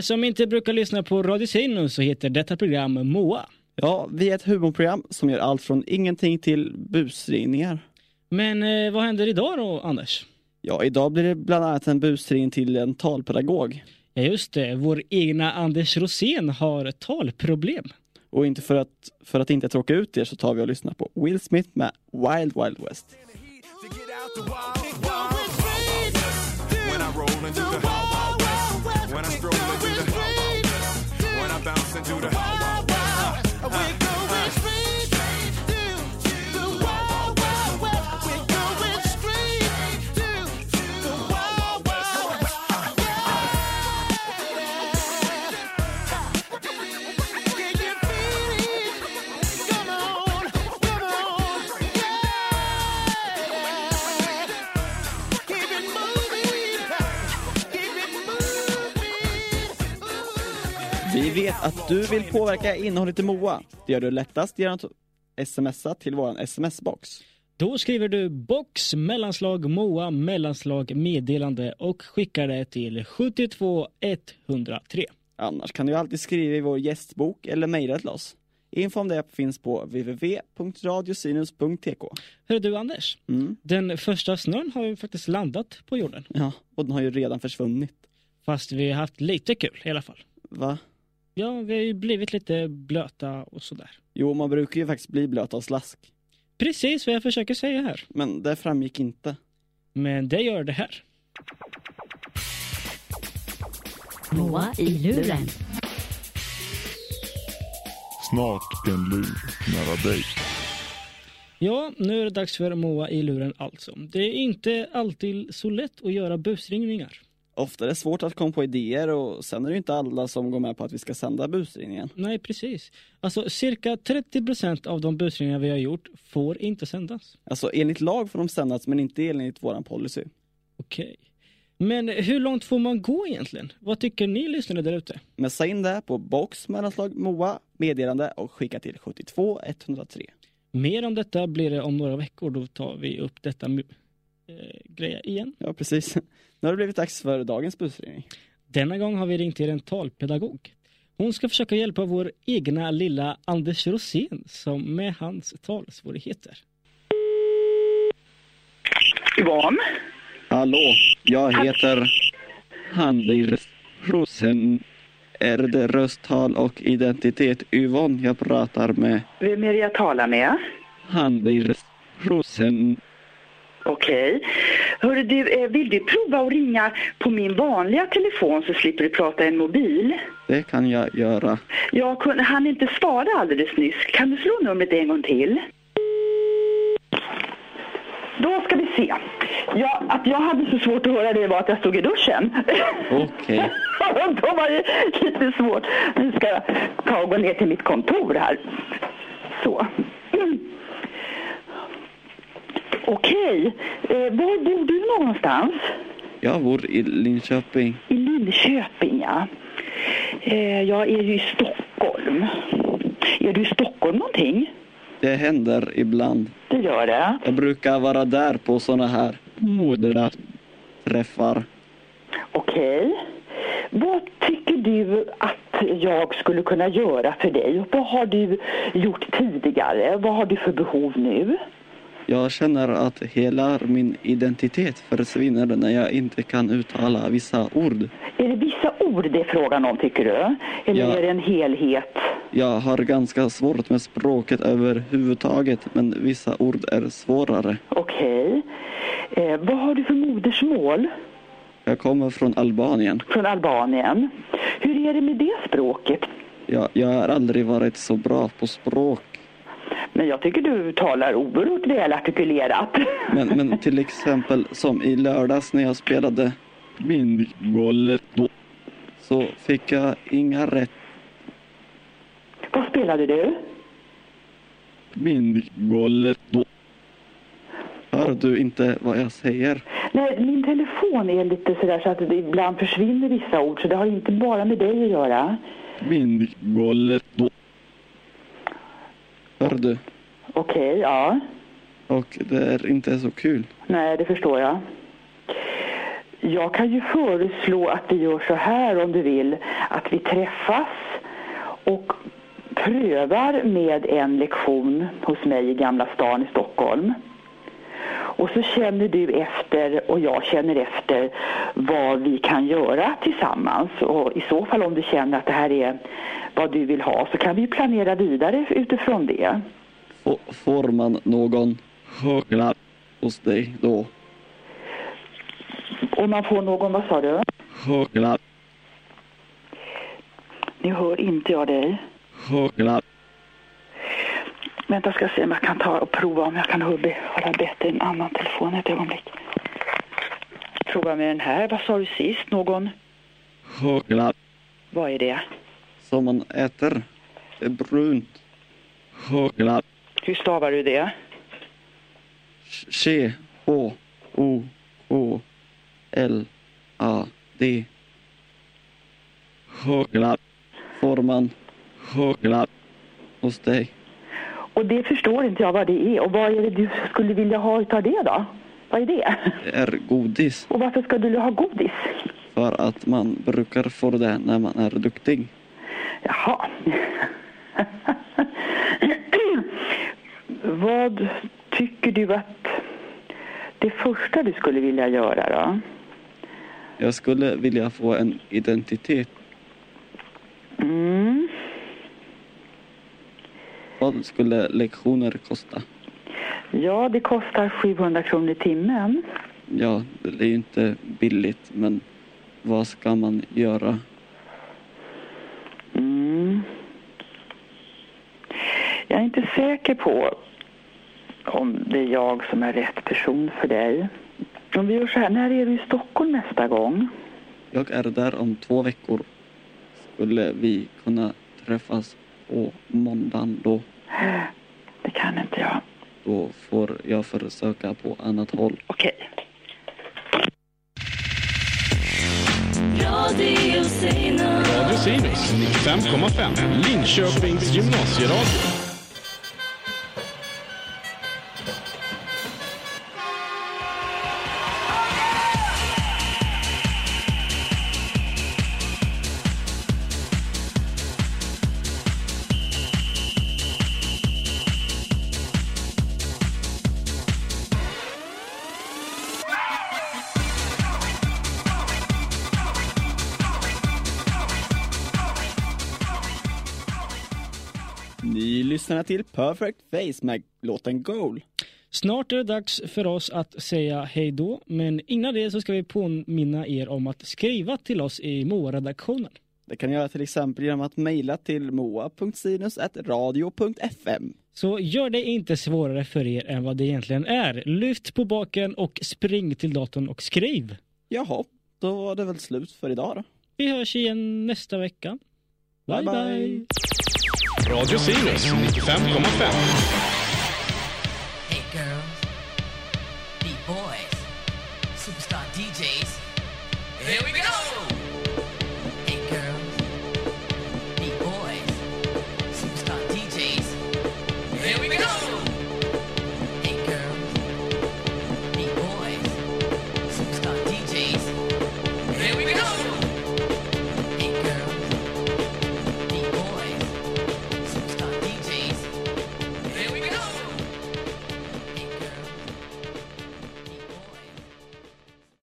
Er som inte brukar lyssna på Radio Sino så heter detta program Moa. Ja, vi är ett humorprogram som gör allt från ingenting till busringningar. Men eh, vad händer idag då, Anders? Ja, idag blir det bland annat en busringning till en talpedagog. Ja, just det. Vår egna Anders Rosén har talproblem. Och inte för att, för att inte tråka ut er så tar vi och lyssnar på Will Smith med Wild Wild West. Vi vet att du vill påverka innehållet i MOA. Det gör du lättast genom att smsa till vår sms-box. Då skriver du box mellanslag moa mellanslag meddelande och skickar det till 72 103. Annars kan du alltid skriva i vår gästbok eller mejla till oss. Info om det finns på www.radiosinus.tk. Hör du Anders, Mm. den första snön har ju faktiskt landat på jorden. Ja, och den har ju redan försvunnit. Fast vi har haft lite kul i alla fall. Va? Ja, vi har ju blivit lite blöta och sådär. Jo, man brukar ju faktiskt bli blöt av slask. Precis vad jag försöker säga här. Men det framgick inte. Men det gör det här. Moa i luren. Snart en lur nära dig. Ja, nu är det dags för Moa i luren alltså. Det är inte alltid så lätt att göra busringningar. Ofta är det svårt att komma på idéer och sen är det ju inte alla som går med på att vi ska sända busringningen. Nej, precis. Alltså cirka 30% av de busringningar vi har gjort får inte sändas. Alltså enligt lag får de sändas men inte enligt våran policy. Okej. Men hur långt får man gå egentligen? Vad tycker ni lyssnare där ute? Messa in det på box mellanslag MOA meddelande och skicka till 72 103. Mer om detta blir det om några veckor. Då tar vi upp detta äh, grejer igen. Ja, precis. Nu har det blivit dags för dagens busringning. Denna gång har vi ringt till en talpedagog. Hon ska försöka hjälpa vår egna lilla Anders Rosén som med hans talsvårigheter. Yvonne? Hallå, jag heter Anders Rosen. Är det rösttal och identitet Yvonne jag pratar med? Vem är det jag talar med? Anders Rosen. Okej. Hörru du, eh, vill du prova att ringa på min vanliga telefon så slipper du prata i en mobil? Det kan jag göra. Jag kunde, han inte svara alldeles nyss. Kan du slå numret en gång till? Då ska vi se. Ja, att jag hade så svårt att höra det var att jag stod i duschen. Okej. Då var det lite svårt. Nu ska jag ta och gå ner till mitt kontor här. Så. Okej. Eh, var bor du någonstans? Jag bor i Linköping. I Linköping, ja. Eh, jag är ju i Stockholm. Är du i Stockholm någonting? Det händer ibland. Det gör det. Jag brukar vara där på såna här moderna träffar. Okej. Vad tycker du att jag skulle kunna göra för dig? Vad har du gjort tidigare? Vad har du för behov nu? Jag känner att hela min identitet försvinner när jag inte kan uttala vissa ord. Är det vissa ord det är frågan om, tycker du? Eller Ja. är det en helhet? Jag har ganska svårt med språket överhuvudtaget men vissa ord är svårare. Okej. Eh, vad har du för modersmål? Jag kommer från Albanien. Från Albanien. Hur är det med det språket? Jag, jag har aldrig varit så bra på språk. Men jag tycker du talar oerhört väl artikulerat. Men, men till exempel som i lördags när jag spelade Mindgolletto så fick jag inga rätt. Vad spelade du? Mindgolletto. Hör du inte vad jag säger? Nej, min telefon är lite sådär så att det ibland försvinner vissa ord så det har inte bara med dig att göra. Mindgolletto. Hör du? Okej, ja. Och det är inte så kul. Nej, det förstår jag. jag kan ju föreslå att vi gör så här om du vill, att vi träffas och prövar med en lektion hos mig i Gamla stan i Stockholm. Och så känner du efter och jag känner efter vad vi kan göra tillsammans. Och i så fall om du känner att det här är vad du vill ha så kan vi planera vidare utifrån det. Får man någon höglapp hos dig då? Om man får någon, vad sa du? Höglapp, Nu hör inte jag dig. höglapp. Vänta ska se om jag kan ta och prova om jag kan hålla bättre en annan telefon ett ögonblick. Prova med den här. Vad sa du sist? Någon? Höglapp Vad är det? som man äter. Det är brunt. Höglapp. Hur stavar du det? C H O K L A D. Höglapp. Får man höglapp hos dig? Och det förstår inte jag vad det är. Och vad är det du skulle vilja ha utav det då? Vad är det? Det är godis. Och varför ska du ha godis? För att man brukar få det när man är duktig. Jaha. vad tycker du att det första du skulle vilja göra då? Jag skulle vilja få en identitet. Mm. Vad skulle lektioner kosta? Ja, det kostar 700 kronor i timmen. Ja, det är ju inte billigt, men vad ska man göra? Mm. Jag är inte säker på om det är jag som är rätt person för dig. Om vi gör så här, när är du i Stockholm nästa gång? Jag är där om två veckor. Skulle vi kunna träffas på måndagen då? Det kan inte jag. Då får jag försöka på annat håll. Okej. Radio Seinus. Radio Sinus 95,5. Linköpings gymnasieradio. Ni lyssnar till Perfect Face med låten Goal. Snart är det dags för oss att säga hej då, men innan det så ska vi påminna er om att skriva till oss i MOA-redaktionen. Det kan ni göra till exempel genom att mejla till moa.sinus.radio.fm. Så gör det inte svårare för er än vad det egentligen är. Lyft på baken och spring till datorn och skriv. Jaha, då var det väl slut för idag då. Vi hörs igen nästa vecka. Bye bye! Bye, bye. Radio Sinus 95,5.